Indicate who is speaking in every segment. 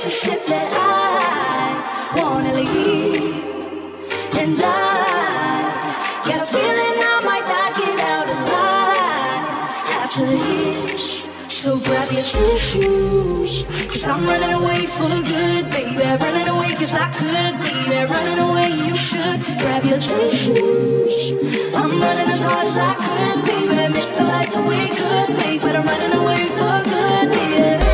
Speaker 1: situation that I wanna leave. And I got a feeling I might not get out alive after this. So grab your tissues, cause I'm running away for good, baby. Running away cause I could, baby. Running away, you should grab your tissues. I'm running as hard as I could, baby. Missed the light that we could make, but I'm running away for good, baby.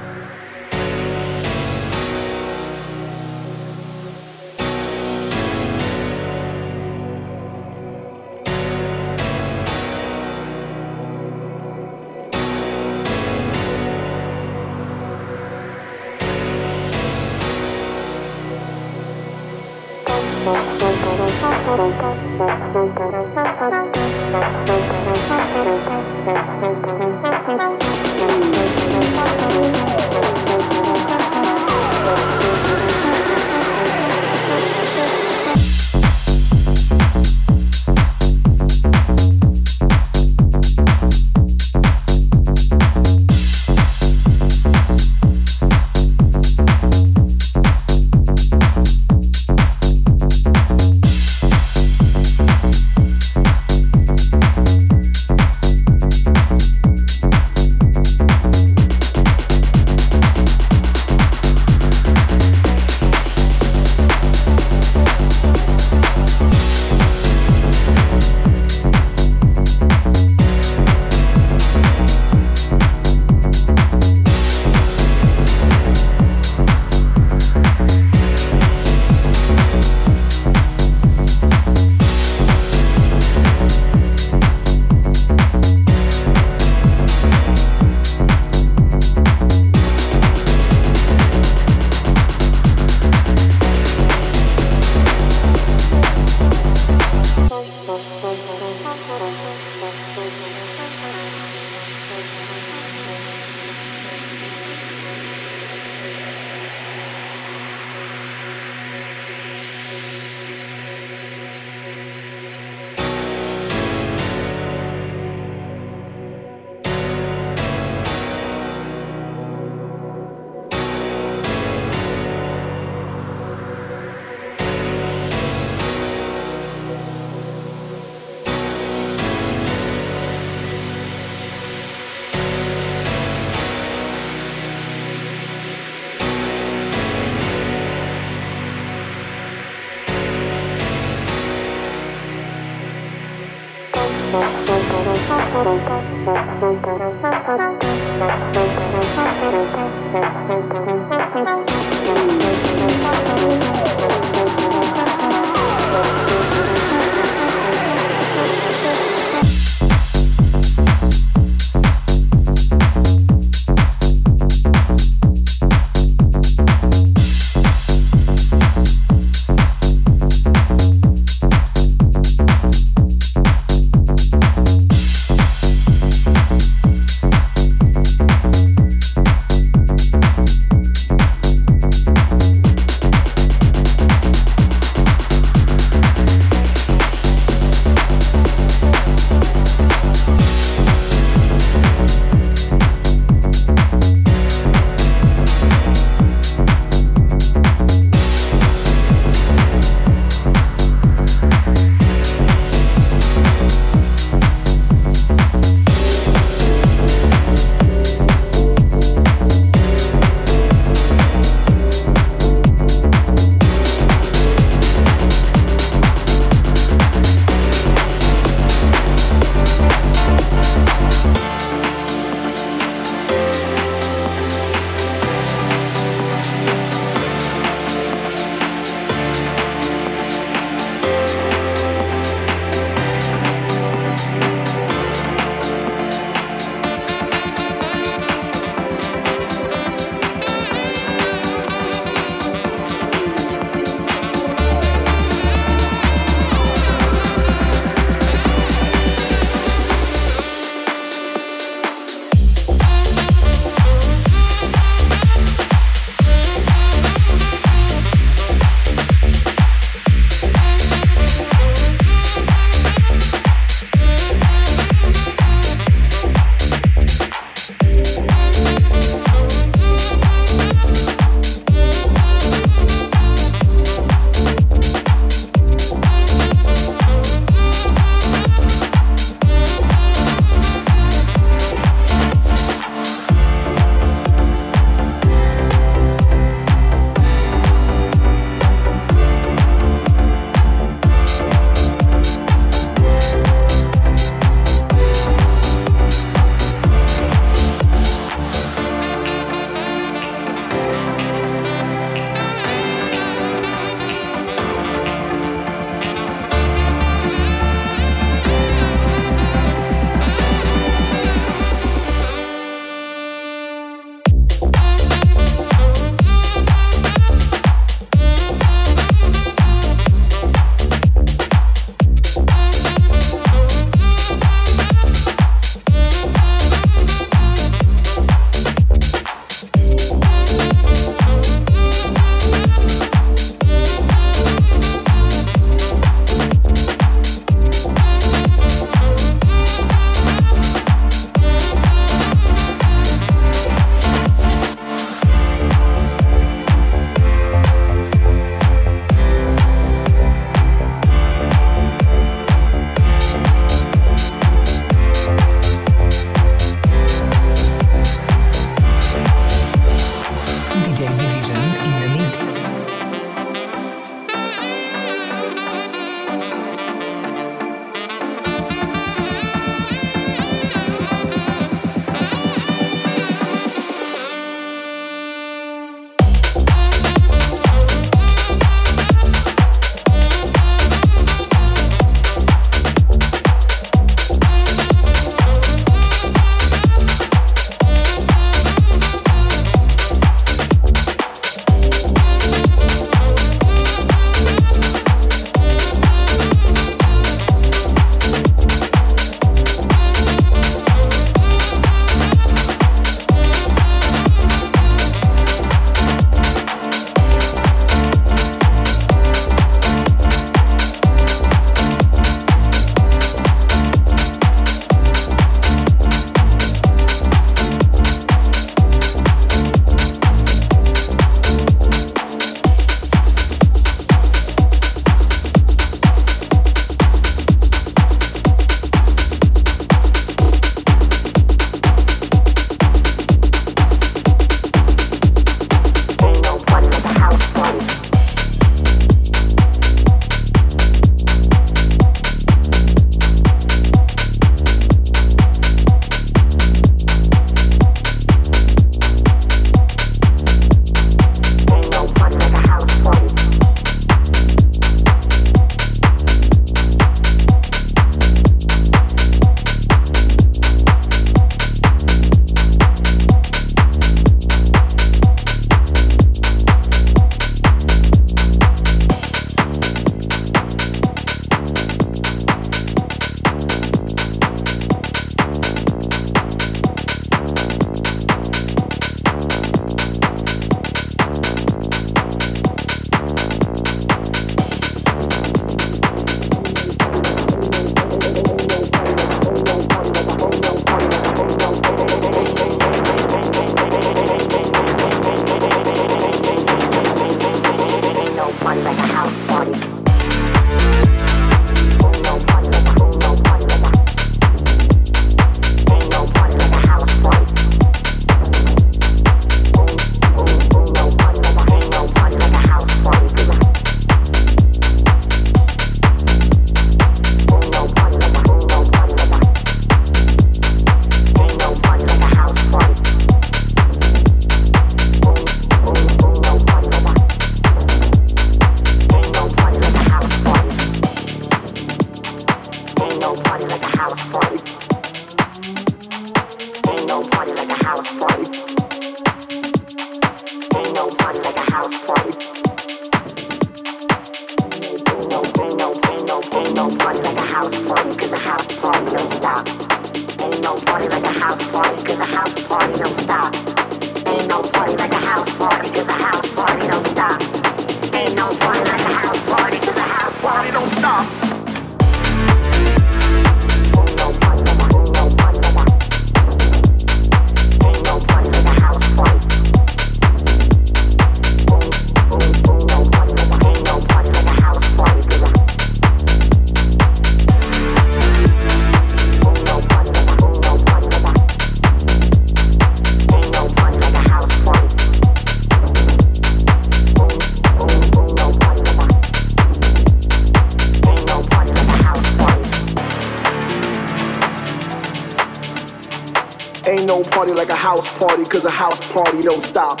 Speaker 2: Cause a house party don't stop.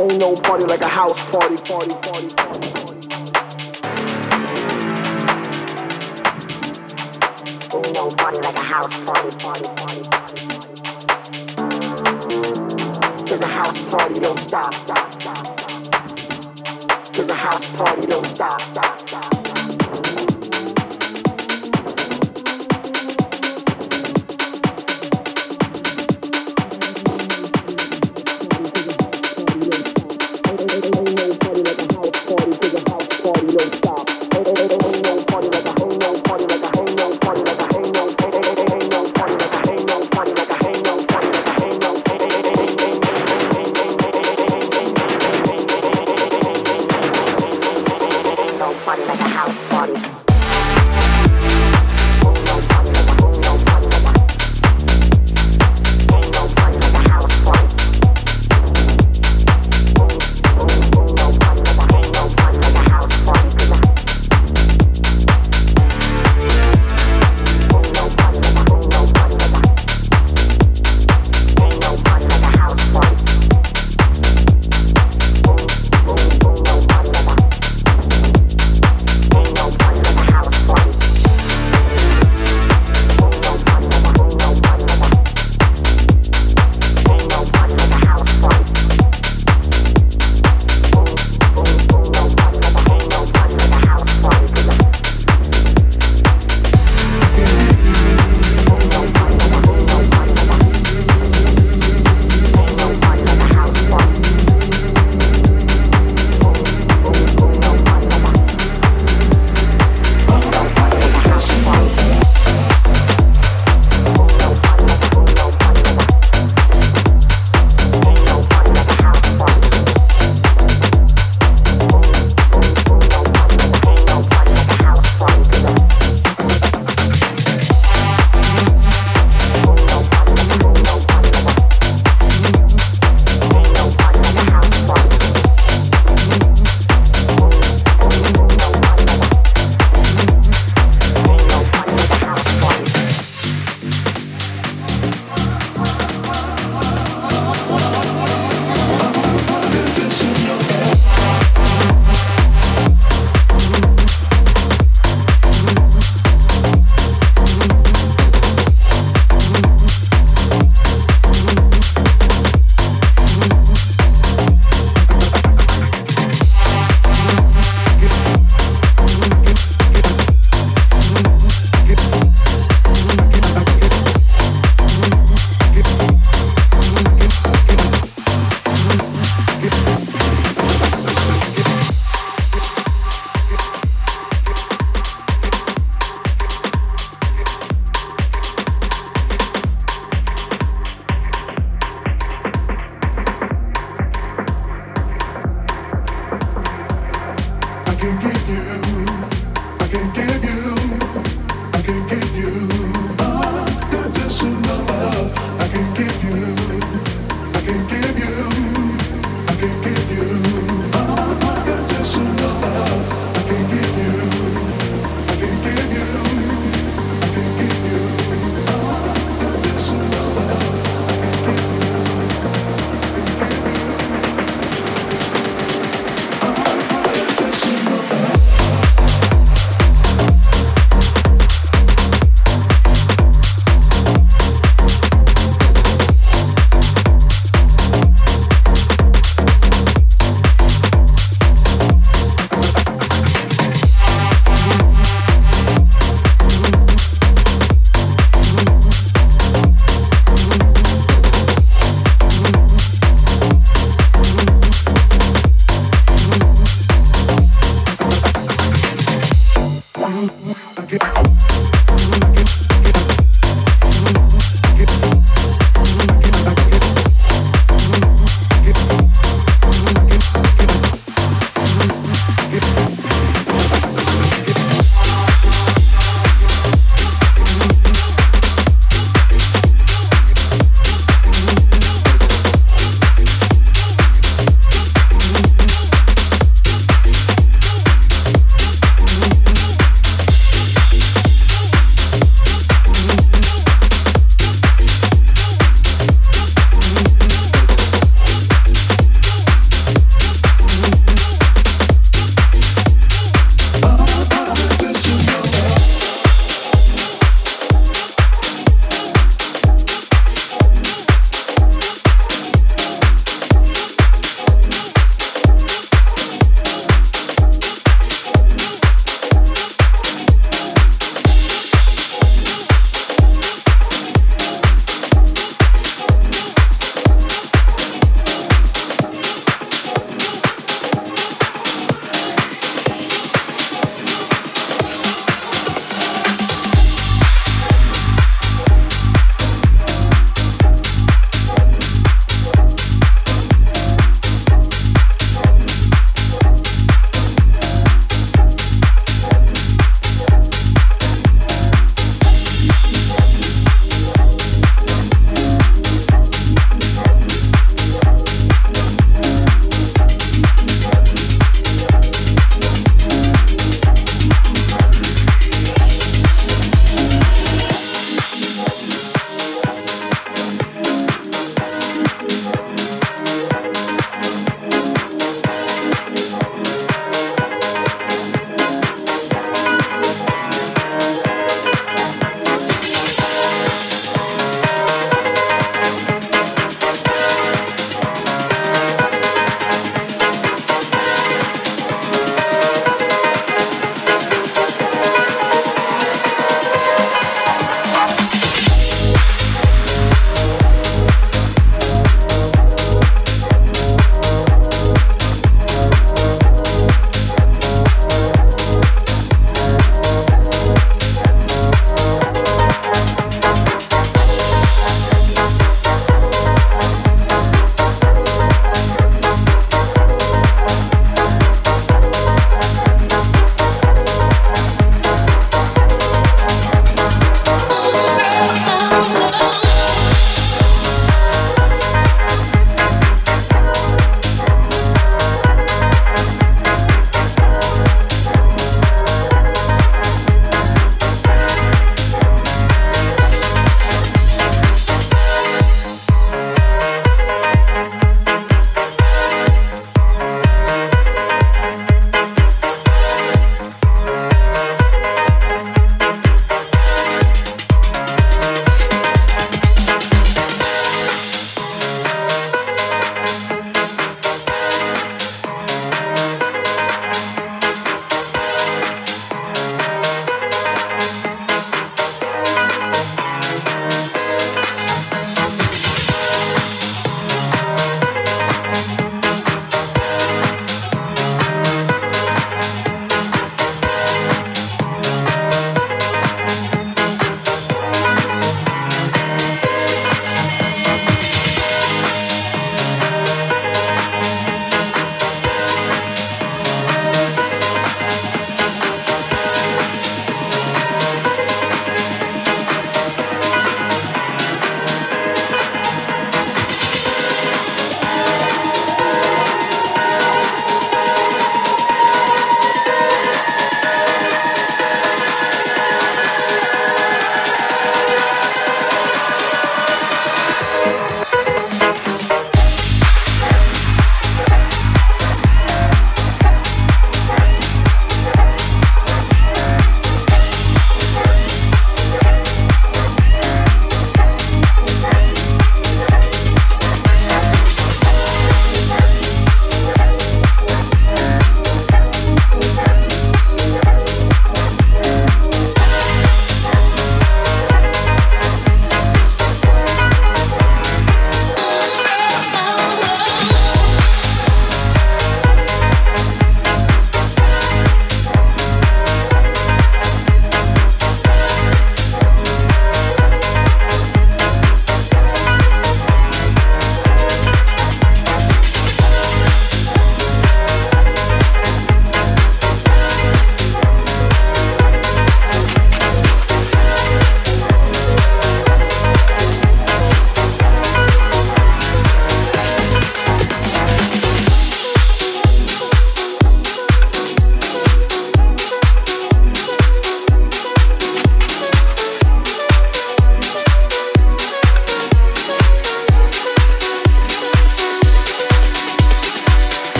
Speaker 2: Ain't no party like a house party, party, party, party, party. Ain't no party like a house party, party, party, party, party. Cause a house party don't stop. Cause a house party don't stop.
Speaker 3: party like